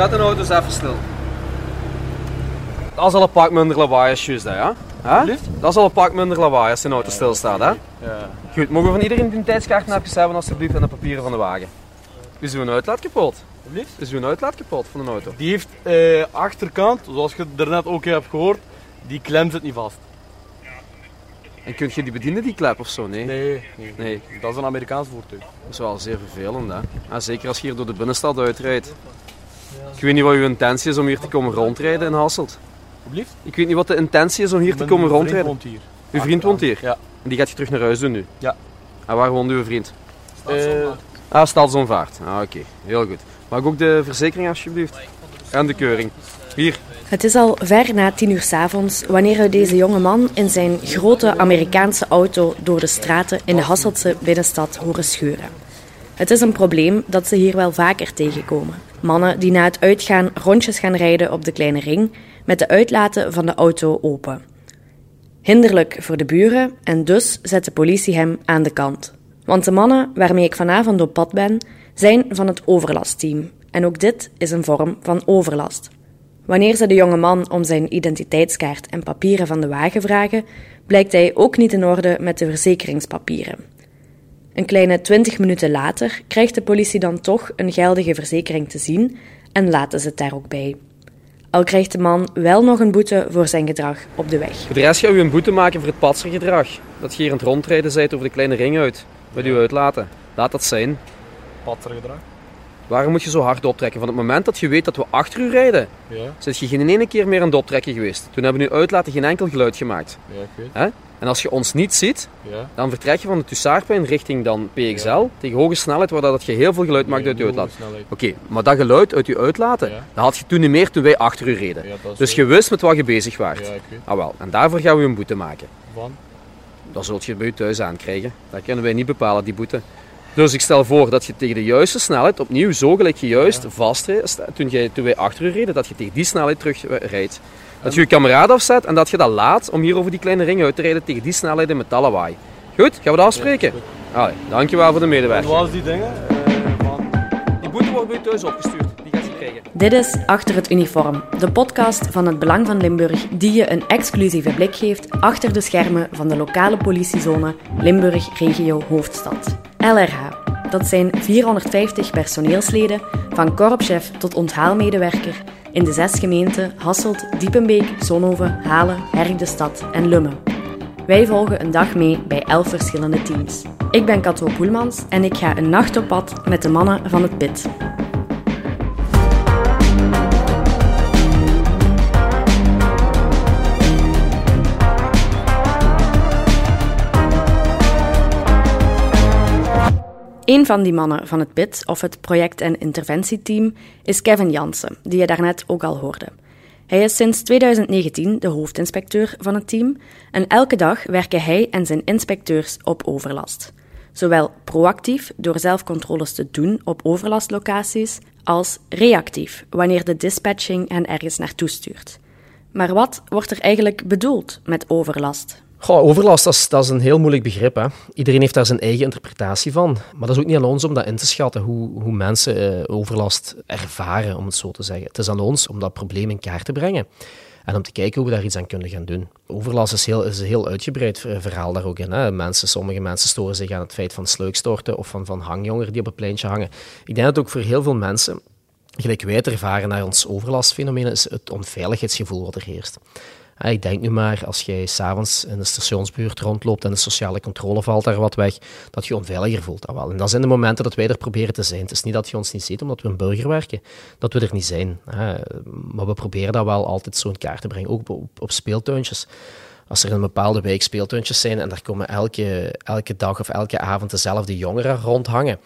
Zet de auto's even stil. Dat is al een pak minder lawaai als juist, hè? Dat is al een pak minder lawaai als de auto stilstaat, hè? Ja. Goed, mogen we van iedereen die tijdskaartnapjes hebben alsjeblieft en de papieren van de wagen? Is uw uitlaat kapot? Is uw uitlaat kapot van een auto? Die heeft eh, achterkant, zoals je daarnet ook hebt gehoord, die klem zit niet vast. En kun je die bedienen, die klep of zo? Nee. Nee, nee. Nee. Dat is een Amerikaans voertuig. Dat is wel zeer vervelend, hè? Ja, zeker als je hier door de binnenstad uitrijdt. Ik weet niet wat uw intentie is om hier te komen rondrijden in Hasselt. Alsjeblieft. Ik weet niet wat de intentie is om hier te Mijn komen vriend rondrijden. woont hier. Uw vriend woont hier? Ja. En die gaat je terug naar huis doen nu? Ja. En waar woont uw vriend? Eh, Ah, Stadsonvaart. Ah, oké. Heel goed. Mag ik ook de verzekering alsjeblieft? En de keuring. Hier. Het is al ver na tien uur 's avonds wanneer we deze jonge man in zijn grote Amerikaanse auto door de straten in de Hasseltse binnenstad horen scheuren. Het is een probleem dat ze hier wel vaker tegenkomen. Mannen die na het uitgaan rondjes gaan rijden op de kleine ring met de uitlaten van de auto open. Hinderlijk voor de buren en dus zet de politie hem aan de kant. Want de mannen waarmee ik vanavond op pad ben, zijn van het overlastteam. En ook dit is een vorm van overlast. Wanneer ze de jonge man om zijn identiteitskaart en papieren van de wagen vragen, blijkt hij ook niet in orde met de verzekeringspapieren. Een kleine twintig minuten later krijgt de politie dan toch een geldige verzekering te zien en laten ze het daar ook bij. Al krijgt de man wel nog een boete voor zijn gedrag op de weg. Voor de rest gaan we een boete maken voor het patsergedrag. Dat je hier aan het rondrijden bent over de kleine ring uit. Met uw uitlaten. Laat dat zijn. patsergedrag. Waarom moet je zo hard optrekken? Van het moment dat je weet dat we achter u rijden, Ja, zit je geen ene keer meer aan het optrekken geweest. Toen hebben we uw uitlaten geen enkel geluid gemaakt. ja, ik weet. Hè? En als je ons niet ziet, Ja. dan vertrek je van de Toussaarpijn richting dan PXL tegen hoge snelheid, waar dat je heel veel geluid maakt uit je uitlaat. Oké, maar dat geluid uit je uitlaten, Ja. dat had je toen niet meer toen wij achter u reden. Dus je wist met wat je bezig waart. Ja. Ah wel, en daarvoor gaan we een boete maken. Van? Dat zult je bij je thuis aankrijgen. Dat kunnen wij niet bepalen, die boete. Dus ik stel voor dat je tegen de juiste snelheid, opnieuw zo gelijk je juist vastrijdt, toen, jij- toen wij achter u reden, dat je tegen die snelheid terugrijdt. Dat je je kameraad afzet en dat je dat laat om hier over die kleine ring uit te rijden tegen die snelheid en met lawaai. Goed, gaan we dat afspreken? Allee, dankjewel voor de En medewerking. wat was die dingen? Eh, van... Die boete wordt bij je thuis opgestuurd. Die gaat je krijgen. Dit is Achter het Uniform, de podcast van het Belang van Limburg die je een exclusieve blik geeft achter de schermen van de lokale politiezone Limburg Regio Hoofdstad. LRH. Dat zijn 450 personeelsleden, van korpschef tot onthaalmedewerker, in de zes gemeenten Hasselt, Diepenbeek, Zonhoven, Halen, Herk-de-Stad en Lummen. Wij volgen een dag mee bij elf verschillende teams. Ik ben Kato Poelmans en ik ga een nacht op pad met de mannen van het PIT. Een van die mannen van het PIT, of het project- en interventieteam, is Kevin Jansen, die je daarnet ook al hoorde. Hij is sinds 2019 de hoofdinspecteur van het team en elke dag werken hij en zijn inspecteurs op overlast. Zowel proactief door zelfcontroles te doen op overlastlocaties, als reactief wanneer de dispatching hen ergens naartoe stuurt. Maar wat wordt er eigenlijk bedoeld met overlast? Overlast, dat is, een heel moeilijk begrip. Hè. Iedereen heeft daar zijn eigen interpretatie van. Maar dat is ook niet aan ons om dat in te schatten, hoe, hoe mensen eh, overlast ervaren, om het zo te zeggen. Het is aan ons om dat probleem in kaart te brengen. En om te kijken hoe we daar iets aan kunnen gaan doen. Overlast is, heel, is een heel uitgebreid ver- verhaal daar ook in. Hè. Mensen, sommige mensen storen zich aan het feit van sluikstorten of van, van hangjongeren die op het pleintje hangen. Ik denk dat ook voor heel veel mensen, gelijk wij het ervaren naar ons overlastfenomeen, is het onveiligheidsgevoel wat er heerst. Ja, Ik denk nu maar, als jij s'avonds in de stationsbuurt rondloopt en de sociale controle valt daar wat weg, dat je onveiliger voelt. Dat wel. En dat zijn de momenten dat wij er proberen te zijn. Het is niet dat je ons niet ziet omdat we een burger werken, dat we er niet zijn. Maar we proberen dat wel altijd zo in kaart te brengen, ook op, op speeltuintjes. Als er in een bepaalde wijk speeltuintjes zijn en daar komen elke, elke dag of elke avond dezelfde jongeren rondhangen,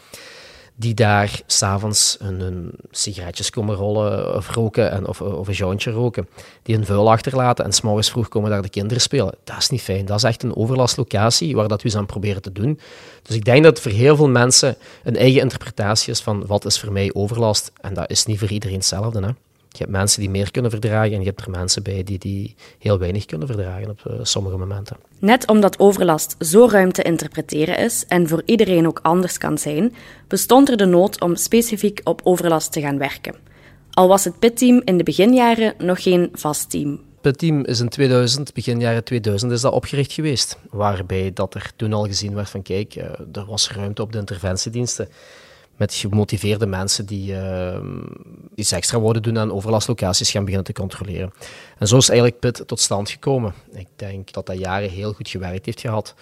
die daar s'avonds hun, hun sigaretjes komen rollen of roken en, of, of een jointje roken, die hun vuil achterlaten en s'morgens vroeg komen daar de kinderen spelen. Dat is niet fijn. Dat is echt een overlastlocatie waar dat we eens aan proberen te doen. Dus ik denk dat voor heel veel mensen een eigen interpretatie is van wat is voor mij overlast. En dat is niet voor iedereen hetzelfde. Hè? Je hebt mensen die meer kunnen verdragen en je hebt er mensen bij die, die heel weinig kunnen verdragen op eh, sommige momenten. Net omdat overlast zo ruim te interpreteren is en voor iedereen ook anders kan zijn, bestond er de nood om specifiek op overlast te gaan werken. Al was het pitteam in de beginjaren nog geen vast team. Het team is in 2000, begin jaren 2000, is dat opgericht geweest. Waarbij dat er toen al gezien werd van kijk, eh, er was ruimte op de interventiediensten met gemotiveerde mensen die uh, iets extra wouden doen aan overlastlocaties gaan beginnen te controleren. En zo is eigenlijk PIT tot stand gekomen. Ik denk dat dat jaren heel goed gewerkt heeft gehad.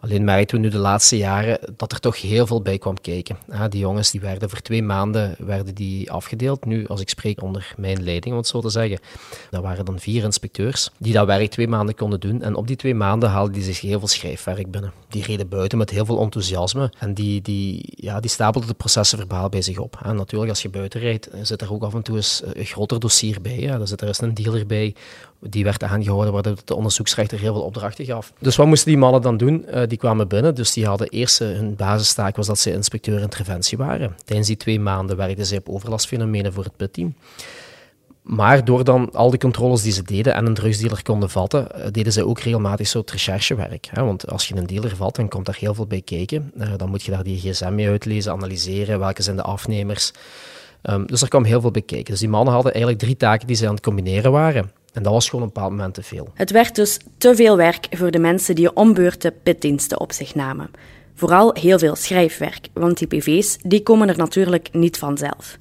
Alleen merkten we nu de laatste jaren dat er toch heel veel bij kwam kijken. die jongens die werden voor twee maanden werden die afgedeeld. Nu, als ik spreek onder mijn leiding, om het zo te zeggen, dat waren dan vier inspecteurs die dat werk twee maanden konden doen. En op die twee maanden haalden die zich heel veel schrijfwerk binnen. Die reden buiten met heel veel enthousiasme en die, die, ja, die stapelden de processen verbaal bij zich op. En natuurlijk, als je buiten rijdt, zit er ook af en toe eens een groter dossier bij. Ja. Er zit er eens een dealer bij die werd aangehouden, waardoor de onderzoeksrechter heel veel opdrachten gaf. Dus wat moesten die mannen dan doen? Uh, die kwamen binnen, dus die hadden eerst uh, hun basistaak was dat ze inspecteur interventie waren. Tijdens die twee maanden werkten ze op overlastfenomenen voor het pitteam. Maar door dan al die controles die ze deden en een drugsdealer konden vatten, uh, deden ze ook regelmatig soort recherchewerk. Want als je een dealer vat, dan komt daar heel veel bij kijken. dan moet je daar die gsm mee uitlezen, analyseren, welke zijn de afnemers. Um, dus er kwam heel veel bij kijken. Dus die mannen hadden eigenlijk drie taken die ze aan het combineren waren. En dat was gewoon een bepaald moment te veel. Het werd dus te veel werk voor de mensen die ombeurten pitdiensten op zich namen. Vooral heel veel schrijfwerk, want die PV's die komen er natuurlijk niet vanzelf.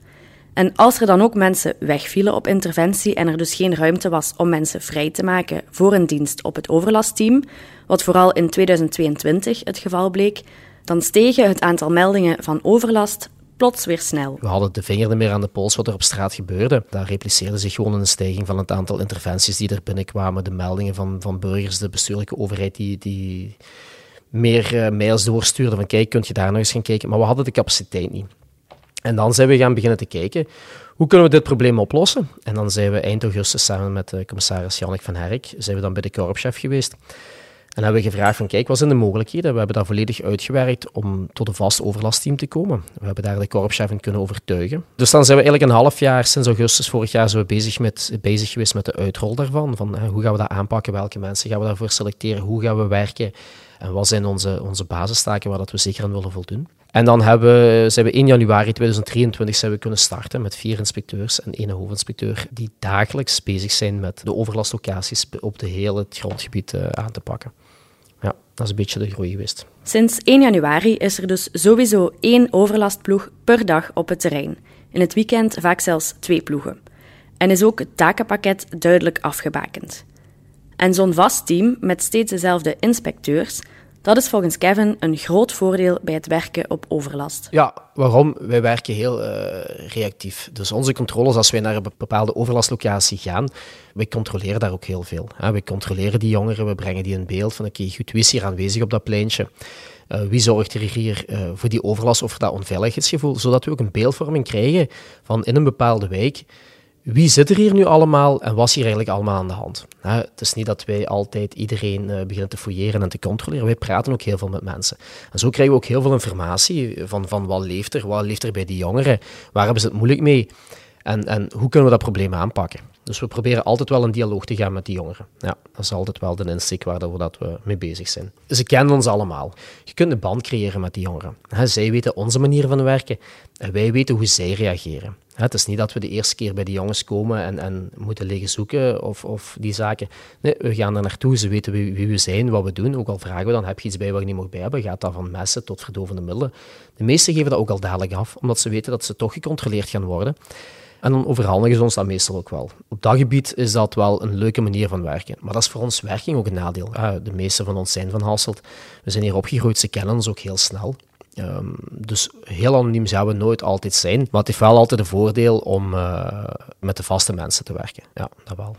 En als er dan ook mensen wegvielen op interventie en er dus geen ruimte was om mensen vrij te maken voor een dienst op het overlastteam, wat vooral in 2022 het geval bleek, dan stegen het aantal meldingen van overlast plots weer snel. We hadden de vinger niet meer aan de pols wat er op straat gebeurde. Daar repliceerde zich gewoon een stijging van het aantal interventies die er binnenkwamen, de meldingen van, van burgers, de bestuurlijke overheid die, die meer uh, mails doorstuurde van kijk, kunt je daar nog eens gaan kijken. Maar we hadden de capaciteit niet. En dan zijn we gaan beginnen te kijken, hoe kunnen we dit probleem oplossen? En dan zijn we eind augustus samen met de commissaris Jannik van Herk, zijn we dan bij de korpschef geweest. En hebben we gevraagd van, kijk, wat zijn de mogelijkheden? We hebben dat volledig uitgewerkt om tot een vast overlastteam te komen. We hebben daar de korpschef in kunnen overtuigen. Dus dan zijn we eigenlijk een half jaar, sinds augustus vorig jaar, zijn we bezig, met, bezig geweest met de uitrol daarvan. Van, hoe gaan we dat aanpakken? Welke mensen gaan we daarvoor selecteren? Hoe gaan we werken? En wat zijn onze, onze basistaken waar dat we zeker aan willen voldoen? En dan hebben, zijn we 1 januari 2023 zijn we kunnen starten met vier inspecteurs en één hoofdinspecteur die dagelijks bezig zijn met de overlastlocaties op de hele het grondgebied uh, aan te pakken. Dat is een beetje de groei geweest. Sinds 1 januari is er dus sowieso één overlastploeg per dag op het terrein. In het weekend vaak zelfs twee ploegen. En is ook het takenpakket duidelijk afgebakend. En zo'n vast team met steeds dezelfde inspecteurs dat is volgens Kevin een groot voordeel bij het werken op overlast. Ja, waarom? Wij werken heel uh, reactief. Dus onze controles, als wij naar een bepaalde overlastlocatie gaan, wij controleren daar ook heel veel. We controleren die jongeren, we brengen die in beeld van oké, goed, wie is hier aanwezig op dat pleintje? Uh, wie zorgt er hier uh, voor die overlast of voor dat onveiligheidsgevoel? Zodat we ook een beeldvorming krijgen van in een bepaalde wijk wie zit er hier nu allemaal en wat is hier eigenlijk allemaal aan de hand? het is niet dat wij altijd iedereen uh, beginnen te fouilleren en te controleren. Wij praten ook heel veel met mensen. En zo krijgen we ook heel veel informatie van, van wat leeft er, wat leeft er bij die jongeren, waar hebben ze het moeilijk mee en, en hoe kunnen we dat probleem aanpakken. Dus we proberen altijd wel een dialoog te gaan met die jongeren. Ja, dat is altijd wel de insteek waar we, dat we mee bezig zijn. Ze kennen ons allemaal. Je kunt een band creëren met die jongeren. zij weten onze manier van werken en wij weten hoe zij reageren. Het is niet dat we de eerste keer bij die jongens komen en, en moeten liggen zoeken of, of die zaken. Nee, we gaan er naartoe, ze weten wie, wie, we zijn, wat we doen. Ook al vragen we dan, heb je iets bij waar je niet mag bij hebben? Gaat dat van messen tot verdovende middelen? De meesten geven dat ook al dadelijk af, omdat ze weten dat ze toch gecontroleerd gaan worden. En dan overhandigen ze ons dat meestal ook wel. Op dat gebied is dat wel een leuke manier van werken. Maar dat is voor ons werking ook een nadeel. de meeste van ons zijn van Hasselt. We zijn hier opgegroeid, ze kennen ons ook heel snel. Um, dus heel anoniem zouden we nooit altijd zijn. Maar het heeft wel altijd een voordeel om uh, met de vaste mensen te werken. Ja, dat wel.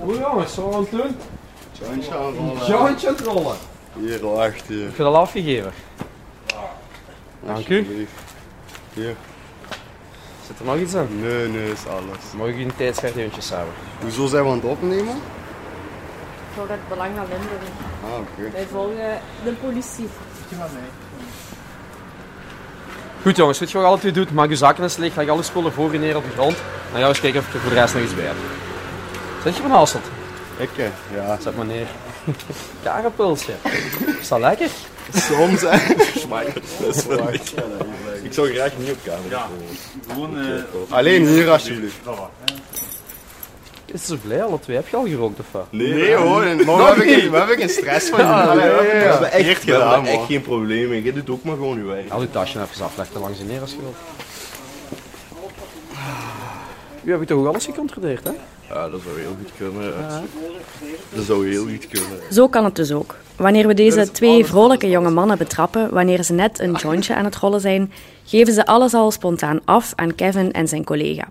Hoe jongens, wat gaan we doen? Jointje aan rollen. Jointje aan rollen. Hier, al echt hier. Ik heb al afgegeven. Dank u. Hier. Zit er nog iets aan? Nee, nee, is alles. Mag ik u een tijdschrift eventjes samen? Hoezo zijn we aan het opnemen? Voor het belang van Limburg. Ah, oké. Wij volgen de politie. Goed jongens, weet je wat je alle twee doet? Maak je zakken eens leeg, leg alle spullen voor je neer op de grond. Dan gaan we eens kijken of ik er voor de rest nog iets bij heb. Zeg je van Hasselt? Ik, eh, ja. Zet maar neer. Karenpulsje. Is dat lekker? Soms, hè. Dat is wel Ik zou graag niet op camera. Ja. Gewoon, eh, Alleen hier, alsjeblieft. Is ze blij? Alle twee heb je al gerookt of wat? Nee, Nee, hoor. Maar we hebben geen, we hebben geen stress van. Ja, we ja, ja, hebben We het hebben echt, we geen probleem mee. Je doet ook maar gewoon je werk. Al je tasje even afleggen langs je neer als je wilt. U hebt toch ook alles gecontroleerd, hè? Ja, dat zou heel goed kunnen. ja. Dat zou heel goed kunnen. Zo kan het dus ook. Wanneer we deze twee vrolijke jonge mannen betrappen, wanneer ze net een jointje aan het rollen zijn, geven ze alles al spontaan af aan Kevin en zijn collega.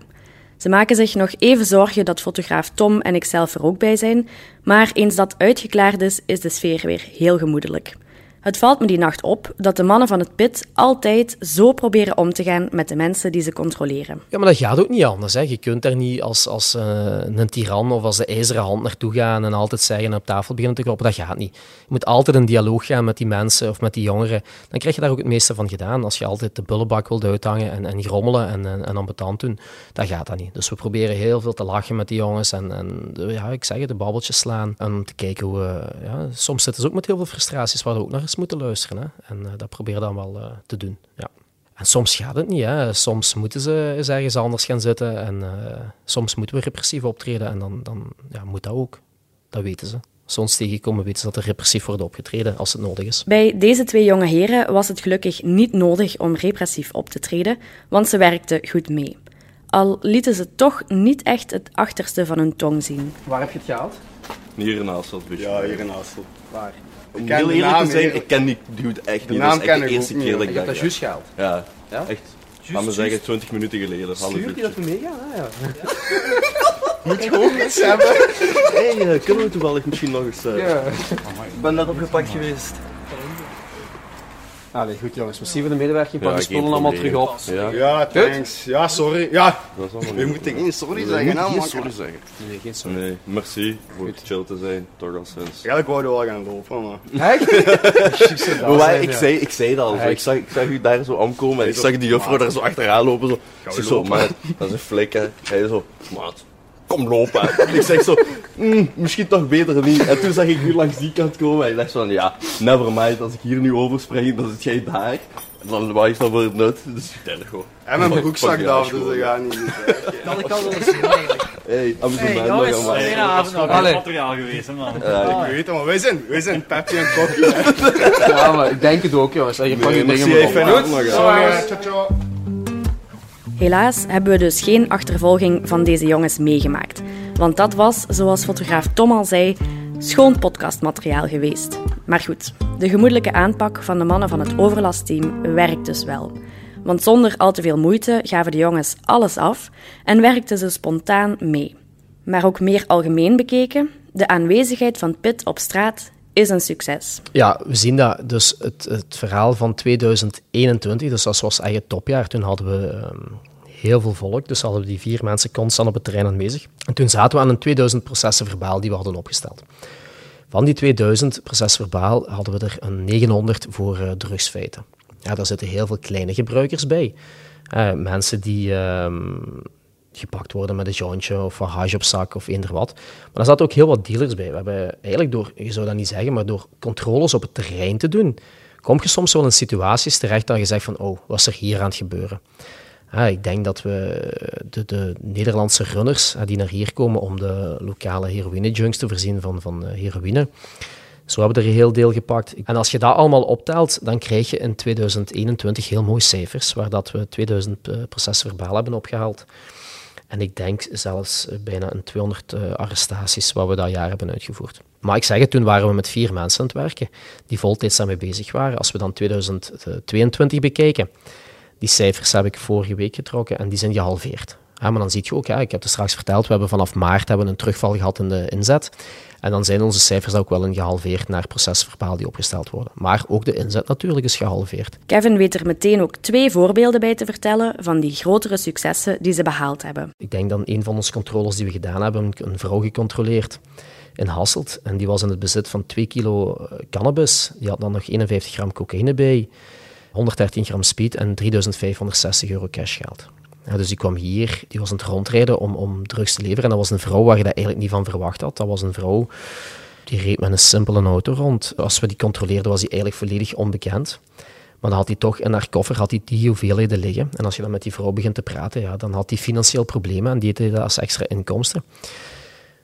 Ze maken zich nog even zorgen dat fotograaf Tom en ikzelf er ook bij zijn, maar eens dat uitgeklaard is, is de sfeer weer heel gemoedelijk. Het valt me die nacht op dat de mannen van het pit altijd zo proberen om te gaan met de mensen die ze controleren. Ja, maar dat gaat ook niet anders. Hè. Je kunt daar niet als, als eh, een tiran of als de ijzeren hand naartoe gaan en altijd zeggen en op tafel beginnen te kloppen. Dat gaat niet. Je moet altijd in dialoog gaan met die mensen of met die jongeren. Dan krijg je daar ook het meeste van gedaan. Als je altijd de bullebak wilt uithangen en, en grommelen en, en, en ambetant doen, dan gaat dat niet. Dus we proberen heel veel te lachen met die jongens en, en ja, ik zeg het, de babbeltjes slaan. En om te kijken hoe... we- ja, soms zitten ze ook met heel veel frustraties waar we ook naar moeten luisteren. Hè. En eh, dat proberen we dan wel eh, te doen. Ja. En soms gaat het niet. Hè. Soms moeten ze eens ergens anders gaan zitten. En eh, soms moeten we repressief optreden. En dan, dan ja, moet dat ook. Dat weten ze. Ons tegenkomen, weten ze dat er repressief wordt opgetreden als het nodig is. Bij deze twee jonge heren was het gelukkig niet nodig om repressief op te treden, want ze werkten goed mee. Al lieten ze toch niet echt het achterste van hun tong zien. Waar heb je het gehaald? Hier naast dat busje. Ja, hier in Hasselt. Waar? Om ken heel eerlijk naam te zijn, ik ken die dude echt niet. naam dat is echt de ik eerste ook niet, keer dat Je ik dat dat juist gehaald. Ja, Ja? echt. Laat me zeggen, 20 minuten geleden. uurtje. je dat we meegaan? Ah, ja. Moet gewoon iets hebben. Hey, eh, kunnen we toevallig misschien nog eens... eh, ja. Ik ben net opgepakt geweest. Allee, goed jongens. Merci voor de medewerking. Pak Ja, de geen spullen allemaal terug op. Ja, Ja, thanks. Ja, sorry. Ja, niet. moeten geen sorry zeggen, moeten hè, geen man. sorry zeggen. Nee, geen sorry. Nee, merci voor chill te zijn, toch al sinds. Eigenlijk wouden we wel gaan lopen, maar... Echt? Maar ik, zei, ik zei dat al, ik, zag, ik zag u daar zo aankomen en ik zag die juffrouw daar zo achteraan lopen. Zo. Ik zo, maat, dat is een flik hè. Hij zo, maat, kom lopen. hè. ik zeg zo, "Mm, misschien toch beter niet. En toen zag ik u langs die kant komen en ik dacht zo van, ja, never mind, als ik hier nu overspring, dan zit jij daar. En dan was ik dan voor het nut, dus ik gewoon. En mijn broekzak daar, dus dat gaat niet. Dat ik al zien eigenlijk. Hey, jongens, aan mij. goedenavond nog. Allee. materiaal geweest, man. Ik weet het, maar wij zijn, wij zijn Pepsi en Kokkie. Ja, maar ik denk het ook jongens. Je pakt je dingen maar op. avond. Sorry, ciao, ciao. Helaas hebben we dus geen achtervolging van deze jongens meegemaakt. Want dat was, zoals fotograaf Tom al zei, schoon podcastmateriaal geweest. Maar goed, de gemoedelijke aanpak van de mannen van het overlastteam werkt dus wel. Want zonder al te veel moeite gaven de jongens alles af en werkten ze spontaan mee. Maar ook meer algemeen bekeken, de aanwezigheid van Pit op straat is een succes. Ja, we zien dat dus het, het verhaal van 2021, dus dat was het topjaar. Toen hadden we ehm, heel veel volk, dus hadden we die vier mensen constant op het terrein aanwezig. En toen zaten we aan een 2000 processen verbaal die we hadden opgesteld. Van die 2000 processen verbaal hadden we er een 900 voor eh, drugsfeiten. Ja, daar zitten heel veel kleine gebruikers bij. Eh, mensen die ehm, gepakt worden met een jointje of een op zak of eender wat. Maar er zaten ook heel wat dealers bij. We hebben eigenlijk door, je zou dat niet zeggen, maar door controles op het terrein te doen, kom je soms wel in situaties terecht dat je zegt van, oh, wat is er hier aan het gebeuren? Ik denk dat we de, de Nederlandse runners die naar hier komen om de lokale heroïne-junks te voorzien van, van eh, heroïne, zo hebben we er een heel deel gepakt. En als je dat allemaal optelt, dan krijg je in 2021 heel mooie cijfers, waar dat we 2000 eh, processen verbaal hebben opgehaald. En ik denk zelfs eh, bijna een 200 eh, arrestaties wat we dat jaar hebben uitgevoerd. Maar ik zeg het, toen waren we met vier mensen aan het werken die voltijds daarmee bezig waren. Als we dan 2022 bekijken, die cijfers heb ik vorige week getrokken en die zijn gehalveerd. Maar dan zie je ook, ja, ik heb het straks verteld, we hebben vanaf maart hebben een terugval gehad in de inzet. En dan zijn onze cijfers ook wel een gehalveerd naar procesverbaal die opgesteld worden. Maar ook de inzet natuurlijk is gehalveerd. Kevin weet er meteen ook twee voorbeelden bij te vertellen van die grotere successen die ze behaald hebben. Ik denk dan een van onze controles die we gedaan hebben, een vrouw gecontroleerd in Hasselt. En die was in het bezit van 2 kilo eh, cannabis. Die had dan nog 51 gram cocaïne bij, 113 gram speed en 3560 euro cashgeld. Dus die kwam hier, die was aan het rondrijden om, om drugs te leveren. En dat was een vrouw waar je dat eigenlijk niet van verwacht had. Dat was een vrouw die reed met een simpele auto rond. Als we die controleerden, was die eigenlijk volledig onbekend. Maar dan had hij toch in haar koffer had hij die hoeveelheden liggen. En als je dan met die vrouw begint te praten, ja, dan had hij financieel problemen en die deed dat als extra inkomsten.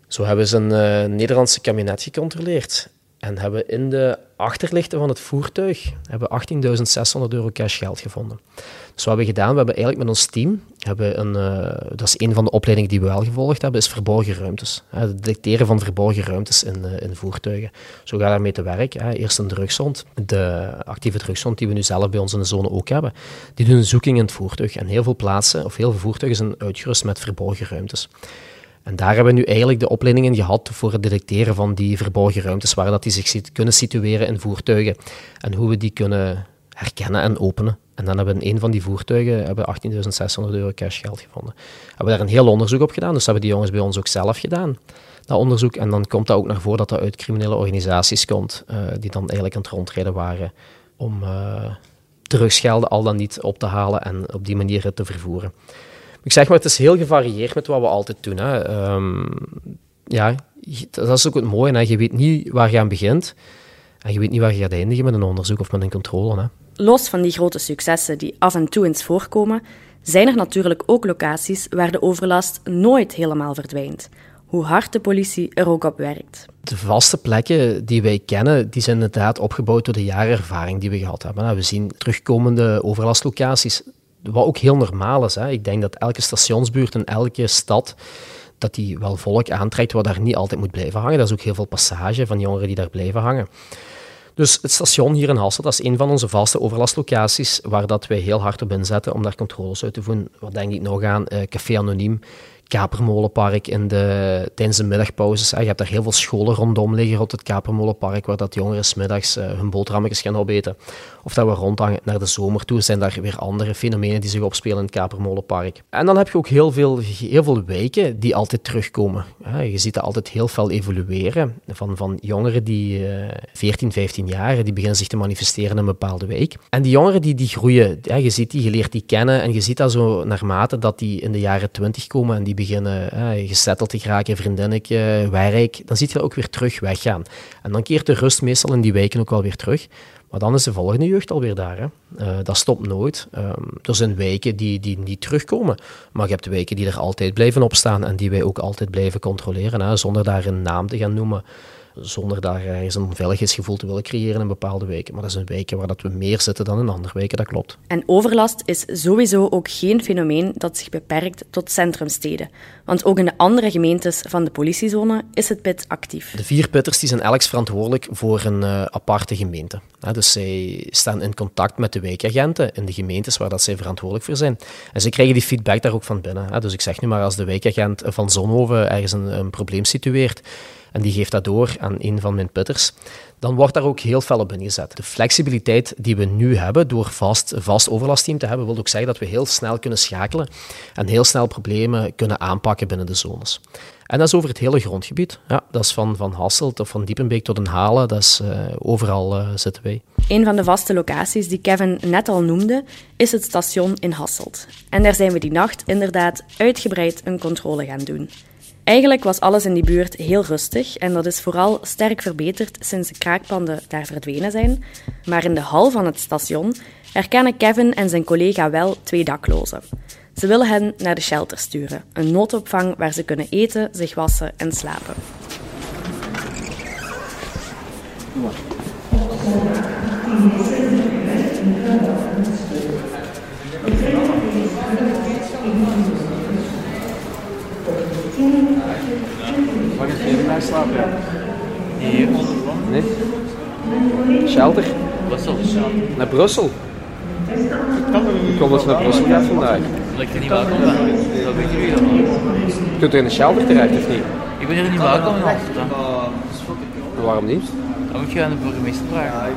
Zo hebben ze een uh, Nederlandse kabinet gecontroleerd. En hebben in de achterlichten van het voertuig hebben 18.600 euro cash geld gevonden. Dus wat we gedaan, we hebben eigenlijk met ons team, hebben een, uh, dat is een van de opleidingen die we wel gevolgd hebben, is verborgen ruimtes. Het detecteren van verborgen ruimtes in, uh, in voertuigen. Zo gaat daarmee te werk. Hè. Eerst een drugshond, de actieve drugshond die we nu zelf bij ons in de zone ook hebben, die doen een zoeking in het voertuig. En heel veel plaatsen, of heel veel voertuigen zijn uitgerust met verborgen ruimtes. En daar hebben we nu eigenlijk de opleidingen gehad voor het detecteren van die verborgen ruimtes, waar dat die zich kunnen situeren in voertuigen en hoe we die kunnen herkennen en openen. En dan hebben we in een van die voertuigen hebben 18.600 euro cashgeld gevonden. We hebben daar een heel onderzoek op gedaan, dus hebben die jongens bij ons ook zelf gedaan, dat onderzoek. En dan komt dat ook naar voren dat dat uit criminele organisaties komt, uh, die dan eigenlijk aan het rondrijden waren om uh, drugsgelden al dan niet op te halen en op die manier te vervoeren. Ik zeg maar, het is heel gevarieerd met wat we altijd doen. Hè. Um, ja, dat is ook het mooie. Hè. Je weet niet waar je aan begint. En je weet niet waar je gaat eindigen met een onderzoek of met een controle. Hè. Los van die grote successen die af en toe eens voorkomen, zijn er natuurlijk ook locaties waar de overlast nooit helemaal verdwijnt. Hoe hard de politie er ook op werkt. De vaste plekken die wij kennen, die zijn inderdaad opgebouwd door de jaren ervaring die we gehad hebben. We zien terugkomende overlastlocaties wat ook heel normaal is. Hè. Ik denk dat elke stationsbuurt en elke stad dat die wel volk aantrekt wat daar niet altijd moet blijven hangen. Dat is ook heel veel passage van jongeren die daar blijven hangen. Dus het station hier in Hasselt, dat is een van onze vaste overlastlocaties waar dat wij heel hard op inzetten om daar controles uit te voeren. Wat denk ik nog aan? Uh, Café Anoniem, Kapermolenpark in de, tijdens de middagpauzes. Je hebt daar heel veel scholen rondom liggen rond het Kapermolenpark, waar dat jongeren smiddags uh, hun boterhammetjes gaan opeten. Of dat we rondhangen naar de zomer toe, zijn daar weer andere fenomenen die zich opspelen in het Kapermolenpark. En dan heb je ook heel veel, heel veel wijken die altijd terugkomen. Je ziet dat altijd heel veel evolueren. Van, van jongeren die uh, 14, 15 jaar, die beginnen zich te manifesteren in een bepaalde wijk. En die jongeren die, die groeien, je ziet die, je leert die kennen en je ziet dat zo naarmate dat die in de jaren 20 komen en die beginnen eh, gesetteld te geraken, vriendinnetje, werk, dan zie je ook weer terug weggaan. En dan keert de rust meestal in die wijken ook wel weer terug. Maar dan is de volgende jeugd alweer daar. Hè. Uh, dat stopt nooit. Er zijn wijken die, die niet terugkomen. Maar je hebt wijken die er altijd blijven opstaan en die wij ook altijd blijven controleren. Hè, zonder daar een naam te gaan noemen zonder daar ergens een veiligheidsgevoel te willen creëren in bepaalde weken. Maar dat zijn weken waar dat we meer zitten dan in andere weken, dat klopt. En overlast is sowieso ook geen fenomeen dat zich beperkt tot centrumsteden. Want ook in de andere gemeentes van de politiezone is het PIT actief. De vier pitters die zijn elk verantwoordelijk voor een uh, aparte gemeente. dus zij staan in contact met de wijkagenten in de gemeentes waar dat zij verantwoordelijk voor zijn. En ze krijgen die feedback daar ook van binnen. Dus ik zeg nu maar, als de wijkagent van Zonhoven ergens een, een probleem situeert, en die geeft dat door aan een van mijn putters, dan wordt daar ook heel fel op ingezet. De flexibiliteit die we nu hebben door vast, vast overlastteam te hebben, wil ook zeggen dat we heel snel kunnen schakelen en heel snel problemen kunnen aanpakken binnen de zones. En dat is over het hele grondgebied. Ja, dat is van, van Hasselt of van Diepenbeek tot een Halen. Dat is, uh, overal uh, zitten wij. Een van de vaste locaties die Kevin net al noemde, is het station in Hasselt. En daar zijn we die nacht inderdaad uitgebreid een controle gaan doen. Eigenlijk was alles in die buurt heel rustig en dat is vooral sterk verbeterd sinds de kraakpanden daar verdwenen zijn. Maar in de hal van het station herkennen Kevin en zijn collega wel twee daklozen. Ze willen hen naar de shelter sturen, een noodopvang waar ze kunnen eten, zich wassen en slapen. Je even bij slapen? Ja. Hier? Nee. Shelter? Brussel. Naar Brussel? Ik kom dat naar Brussel gaat vandaag. Dat ik er niet welkom ben. Dat weet jullie dan. Je kunt er in de shelter terecht, of niet? Ik ben hier niet welkom in Amsterdam. Waarom niet? Dan moet je aan de burgemeester vragen.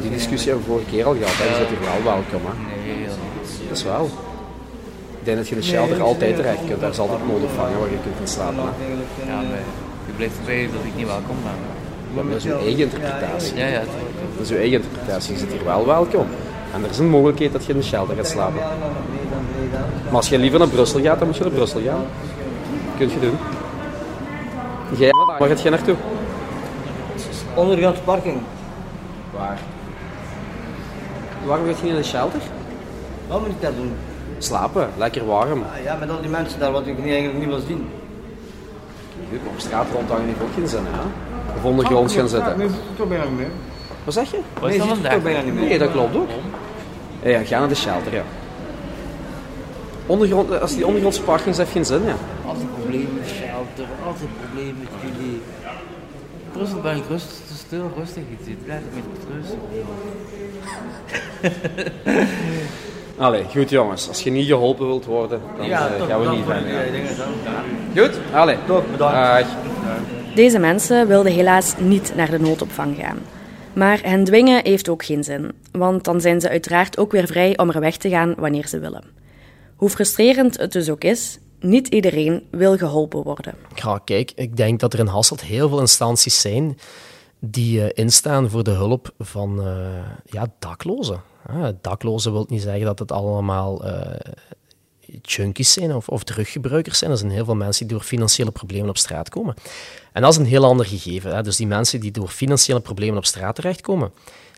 Die discussie hebben we vorige keer al gehad. Hij is hier wel welkom. Hè? Nee, dat niet. Dat is wel. Ik denk dat je in de shelter altijd terecht kunt. Daar is altijd een noodopvang waar je kunt in slapen. Ja, maar je blijft erbij dat ik niet welkom ben. Maar dat is uw eigen interpretatie. Ja, ja. Dat is uw eigen interpretatie. Je zit hier wel welkom. En er is een mogelijkheid dat je in de shelter gaat slapen. Maar als je liever naar Brussel gaat, dan moet je naar Brussel gaan. Dat kun je doen. Jij, waar gaat jij naartoe? Ondergrond parking. Waar? Waarom gaat je niet naar de shelter? Wat moet ik dat doen? Slapen, lekker warm. Ah, ja, met al die mensen daar wat ik niet, eigenlijk niet wil zien. Goed, maar op straat rondhangen heeft ook geen zin, hè? Of ondergronds gaan zitten. Nee, toch bijna niet meer. Wat zeg je? Wat is Nee, dat toch bijna niet meer. Nee, dat klopt ook. Ja, ja, ga naar de shelter, ja. Ondergrond, als die ondergrondse parkings heeft geen zin, ja. Altijd problemen met shelter, altijd problemen met jullie. Brussel ben ik rustig, te stil, rustig. Je zit blijf met rust. Allee, goed jongens. Als je niet geholpen wilt worden, dan eh, gaan we niet verder. Ja, het wel. Goed? Allee. Toch, bedankt. Dag. Deze mensen wilden helaas niet naar de noodopvang gaan. Maar hen dwingen heeft ook geen zin, want dan zijn ze uiteraard ook weer vrij om er weg te gaan wanneer ze willen. Hoe frustrerend het dus ook is, niet iedereen wil geholpen worden. Ja, kijk, ik denk dat er in Hasselt heel veel instanties zijn die eh, instaan voor de hulp van eh, ja, daklozen. Ah, daklozen wil niet zeggen dat het allemaal eh, junkies zijn of, of druggebruikers zijn. Er zijn heel veel mensen die door financiële problemen op straat komen. En dat is een heel ander gegeven. Hè. Dus die mensen die door financiële problemen op straat terechtkomen,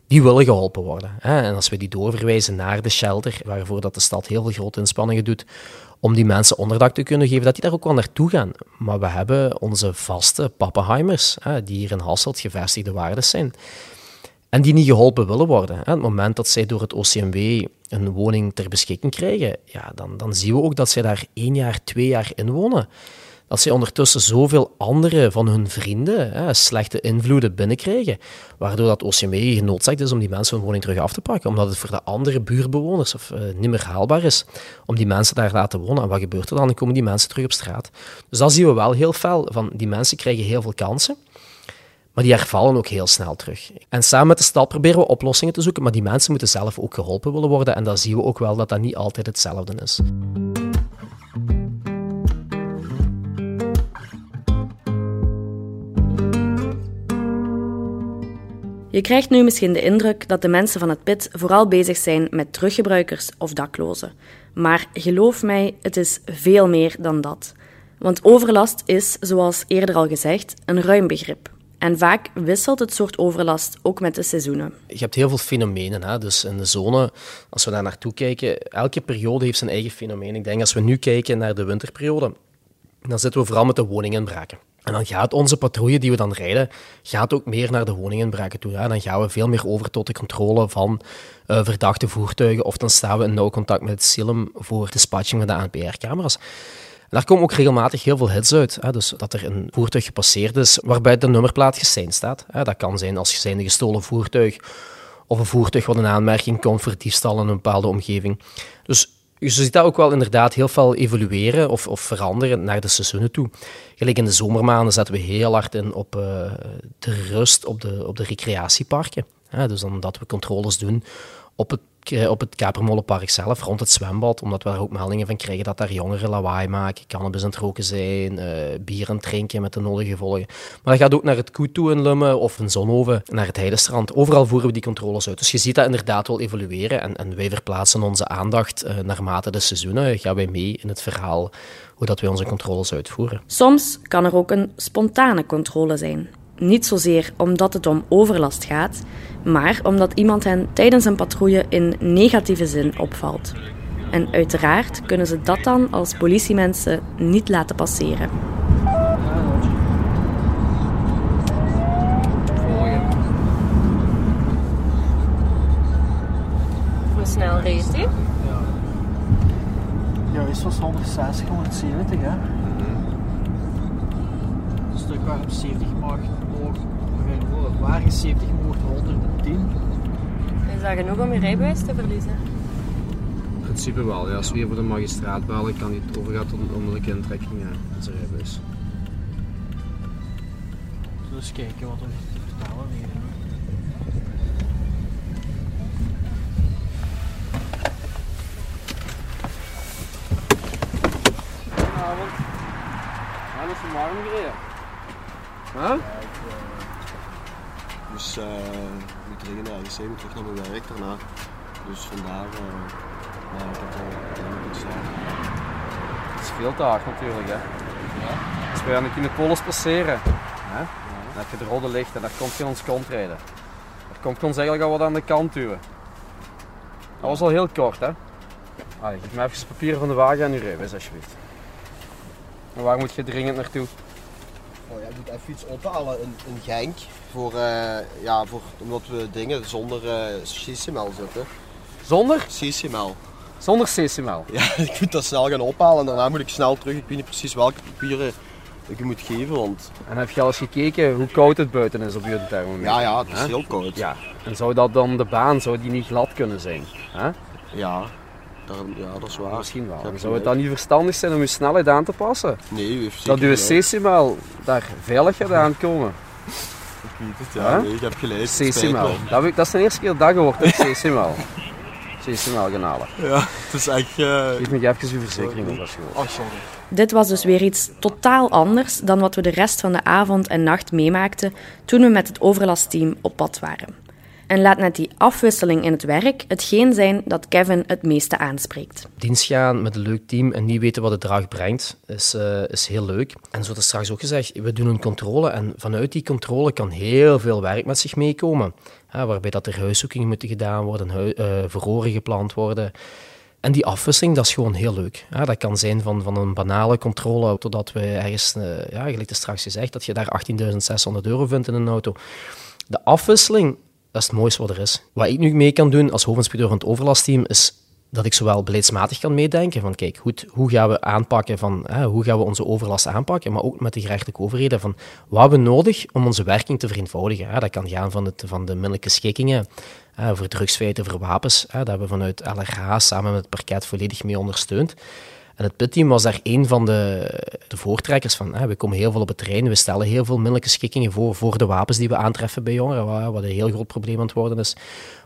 die willen geholpen worden. Hè. En als we die doorverwijzen naar de shelter, waarvoor dat de stad heel veel grote inspanningen doet om die mensen onderdak te kunnen geven, dat die daar ook wel naartoe gaan. Maar we hebben onze vaste pappenheimers, hè, die hier in Hasselt gevestigde waardes zijn. En die niet geholpen willen worden. Hè. Het moment dat zij door het OCMW een woning ter beschikking krijgen, ja, dan, dan zien we ook dat zij daar één jaar, twee jaar in wonen. Dat zij ondertussen zoveel andere van hun vrienden hè, slechte invloeden binnenkrijgen, waardoor dat OCMW genoodzaakt is om die mensen hun woning terug af te pakken, omdat het voor de andere buurbewoners of, eh, niet meer haalbaar is om die mensen daar te laten wonen. En wat gebeurt er dan? Dan komen die mensen terug op straat. Dus dat zien we wel heel fel. Van die mensen krijgen heel veel kansen, maar die hervallen ook heel snel terug. En samen met de stad proberen we oplossingen te zoeken, maar die mensen moeten zelf ook geholpen willen worden. En dan zien we ook wel dat dat niet altijd hetzelfde is. Je krijgt nu misschien de indruk dat de mensen van het PIT vooral bezig zijn met teruggebruikers of daklozen. Maar geloof mij, het is veel meer dan dat. Want overlast is, zoals eerder al gezegd, een ruim begrip. En vaak wisselt het soort overlast ook met de seizoenen. Je hebt heel veel fenomenen. Hè? Dus in de zone, als we daar naartoe kijken, elke periode heeft zijn eigen fenomeen. Ik denk als we nu kijken naar de winterperiode, dan zitten we vooral met de woninginbraken. En dan gaat onze patrouille die we dan rijden, gaat ook meer naar de woninginbraken toe. Hè? Dan gaan we veel meer over tot de controle van eh, verdachte voertuigen. Of dan staan we in nauw contact met het SILM voor dispatching van de ANPR-camera's. Daar komen ook regelmatig heel veel hits uit. Hè? Dus dat er een voertuig gepasseerd is waarbij de nummerplaat geseind staat. Hè? Dat kan zijn als zijnde gestolen voertuig of een voertuig wat in aanmerking komt voor diefstal in een bepaalde omgeving. Dus je ziet dat ook wel inderdaad heel veel evolueren of, of veranderen naar de seizoenen toe. Gelijk in de zomermaanden zetten we heel hard in op uh, de rust op de, op de recreatieparken. Dus dan dat we controles doen op het, op het Kapermolenpark zelf, rond het zwembad, omdat we daar ook meldingen van krijgen dat daar jongeren lawaai maken, cannabis aan het roken zijn, uh, bier aan het drinken met de nodige gevolgen. Maar dat gaat ook naar het Koet toe in Lummen of in Zonhoven, naar het Heidestrand. Overal voeren we die controles uit. Dus je ziet dat inderdaad wel evolueren en, en wij verplaatsen onze aandacht uh, naarmate de seizoenen, gaan wij mee in het verhaal hoe dat wij onze controles uitvoeren. Soms kan er ook een spontane controle zijn. Niet zozeer omdat het om overlast gaat, maar omdat iemand hen tijdens een patrouille in negatieve zin opvalt. En uiteraard kunnen ze dat dan als politiemensen niet laten passeren. Hoe snel race hij? Ja, is was 160, 170 hè. Een stuk waar op 70 waar is 70 mocht 110. Is dat genoeg om je rijbewijs te verliezen? In principe wel. Ja, als we hier voor de magistraat bellen, kan hij het overgaan tot een onmiddellijke intrekking ja, in zijn rijbewijs. Dus kijken wat we te vertalen hier. Goedenavond. Ja, dat is van warm gereden. Huh? Uh, moet dringend ergens zijn, terug naar mijn werk daarna. Dus vandaar, uh, maar ik heb al een beetje veel te hard natuurlijk. Hè. Als wij aan de Kinepolis passeren, hè, dan heb je de rode licht en daar komt je ons kont rijden. Daar komt je ons eigenlijk al wat aan de kant duwen. Dat was al heel kort, hè. Allee, geef me even het papier van de wagen en uw rijbewijs, alsjeblieft. En waar moet je dringend naartoe? Oh, jij moet even iets ophalen in, in Genk. Voor, eh, ja, voor, omdat we dingen zonder eh CCML zitten. Zonder? CCML. Zonder CCML? Ja, ik moet dat snel gaan ophalen en daarna moet ik snel terug. Ik weet niet precies welke papieren ik moet geven, want... En heb je al eens gekeken hoe koud het buiten is op je thermometer? Ja, ja, het is heel koud. Ja. En zou dat dan de baan, zou die niet glad kunnen zijn? Hè? Ja, daar, ja, dat is waar. Misschien wel. Zou het dan niet verstandig zijn om je snelheid aan te passen? Nee, u heeft Dat uw. CCML daar veilig gaat aankomen. Ik weet het, ja. Nee, ik heb gelijk. me. Dat, dat is de eerste keer dat gehoord, dat ik CCML. CCML gaan halen. Ja, het is echt... eh, Geef me even uw verzekering op als je wilt. Oh, sorry. Dit was dus weer iets totaal anders dan wat we de rest van de avond en nacht meemaakten toen we met het overlastteam op pad waren. En laat net die afwisseling in het werk hetgeen zijn dat Kevin het meeste aanspreekt. dienst gaan met een leuk team en niet weten wat de dag brengt, is, eh, is heel leuk. En zoals straks ook gezegd, we doen een controle en vanuit die controle kan heel veel werk met zich meekomen. Waarbij dat er huiszoekingen moeten gedaan worden, hui- eh, verhoren gepland worden. En die afwisseling, dat is gewoon heel leuk. Dat kan zijn van, van een banale controle, totdat we ergens, eh, ja, gelijk straks gezegd, dat je daar 18.600 euro vindt in een auto. De afwisseling, dat is het mooiste wat er is. Wat ik nu mee kan doen als hoofdinspecteur van het overlastteam, is dat ik zowel beleidsmatig kan meedenken van kijk, goed, hoe gaan we aanpakken van, hè, hoe gaan we onze overlast aanpakken, maar ook met de gerechtelijke overheden van wat hebben we nodig om onze werking te vereenvoudigen. Dat kan gaan van, het, van de middelijke schikkingen, voor drugsfeiten, voor wapens. Hè. Daar hebben we vanuit LRH samen met het parket volledig mee ondersteund. En het PIT-team was daar een van de, de voortrekkers van. Hè. We komen heel veel op het terrein, we stellen heel veel middelijke schikkingen voor, voor de wapens die we aantreffen bij jongeren, wat, een heel groot probleem aan het worden is.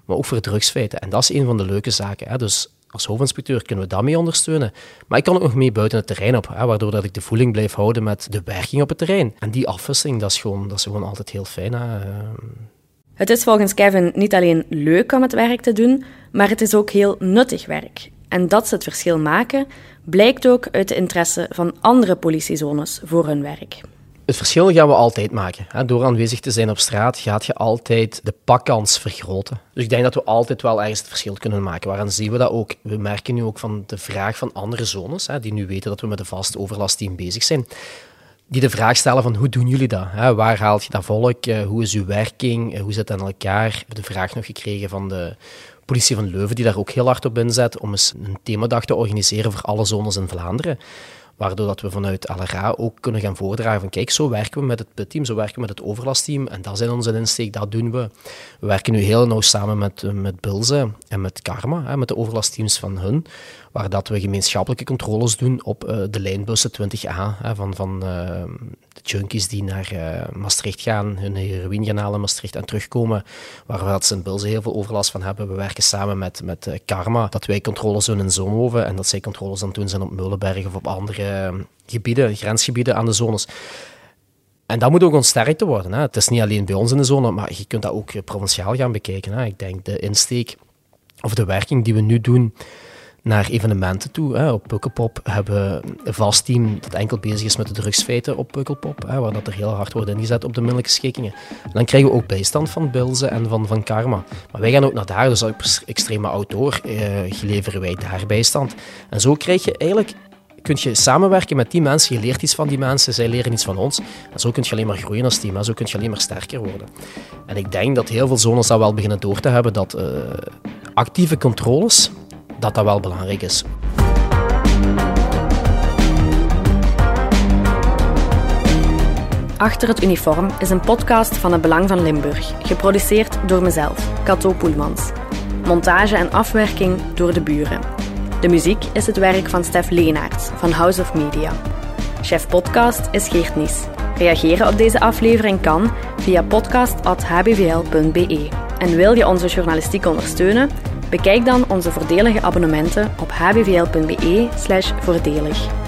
Maar ook voor drugsfeiten. En dat is een van de leuke zaken. Hè. Dus als hoofdinspecteur kunnen we dat mee ondersteunen. Maar ik kan ook nog mee buiten het terrein op, hè, waardoor dat ik de voeling blijf houden met de werking op het terrein. En die afwisseling, dat is gewoon, dat is gewoon altijd heel fijn. Hè. Het is volgens Kevin niet alleen leuk om het werk te doen, maar het is ook heel nuttig werk. En dat ze het verschil maken, blijkt ook uit de interesse van andere politiezones voor hun werk. Het verschil gaan we altijd maken. Door aanwezig te zijn op straat gaat je altijd de pakkans vergroten. Dus ik denk dat we altijd wel ergens het verschil kunnen maken. Waaraan zien we dat ook? We merken nu ook van de vraag van andere zones, die nu weten dat we met een vast overlastteam bezig zijn, die de vraag stellen van hoe doen jullie dat? Waar haalt je dat volk? Eh, hoe is uw werking? Eh, hoe zit het aan elkaar? We hebben de vraag nog gekregen van de politie van Leuven, die daar ook heel hard op inzet om eens een themadag te organiseren voor alle zones in Vlaanderen. Waardoor dat we vanuit LRA ook kunnen gaan voordragen van kijk, zo werken we met het PIT-team, zo werken we met het overlastteam en dat in onze insteek, dat doen we. We werken nu heel nauw samen met, eh, met Bilze en met Karma, hè, met de overlastteams van hun, waar dat we gemeenschappelijke controles doen op eh, de lijnbussen 20A, hè, van, van eh, de junkies die naar eh, Maastricht gaan, hun heroïne gaan halen Maastricht en terugkomen, waar we dat ze in Bilze heel veel overlast van hebben. We werken samen met, met eh, Karma, dat wij controles doen in Zonhoven en dat zij controles dan doen zijn op Meulenberg of op andere eh, gebieden, grensgebieden aan de zones. En dat moet ook ons sterkte worden. Hè. Het is niet alleen bij ons in de zone, maar je kunt dat ook eh, provinciaal gaan bekijken. Hè. Ik denk de insteek of de werking die we nu doen naar evenementen toe. Hè. Op Pukkelpop hebben we een vast team dat enkel bezig is met de drugsfeiten op Pukkelpop, hè, waar dat er heel hard wordt ingezet op de middelijke schikkingen. En dan krijgen we ook bijstand van Bilze en van, van Karma. Maar wij gaan ook naar daar, dus als extreme outdoor eh, leveren wij daar bijstand. En zo krijg je eigenlijk kun je samenwerken met die mensen, je leert iets van die mensen, zij leren iets van ons. En zo kun je alleen maar groeien als team, zo kun je alleen maar sterker worden. En ik denk dat heel veel zones dat wel beginnen door te hebben, dat eh, actieve controles, dat dat wel belangrijk is. Achter het uniform is een podcast van het Belang van Limburg, geproduceerd door mezelf, Cato Poelmans. Montage en afwerking door de buren. De muziek is het werk van Stef Leenaerts van House of Media. Chef podcast is Geert Nies. Reageren op deze aflevering kan via podcast.hbvl.be. En wil je onze journalistiek ondersteunen? Bekijk dan onze voordelige abonnementen op hbvl.be/voordelig.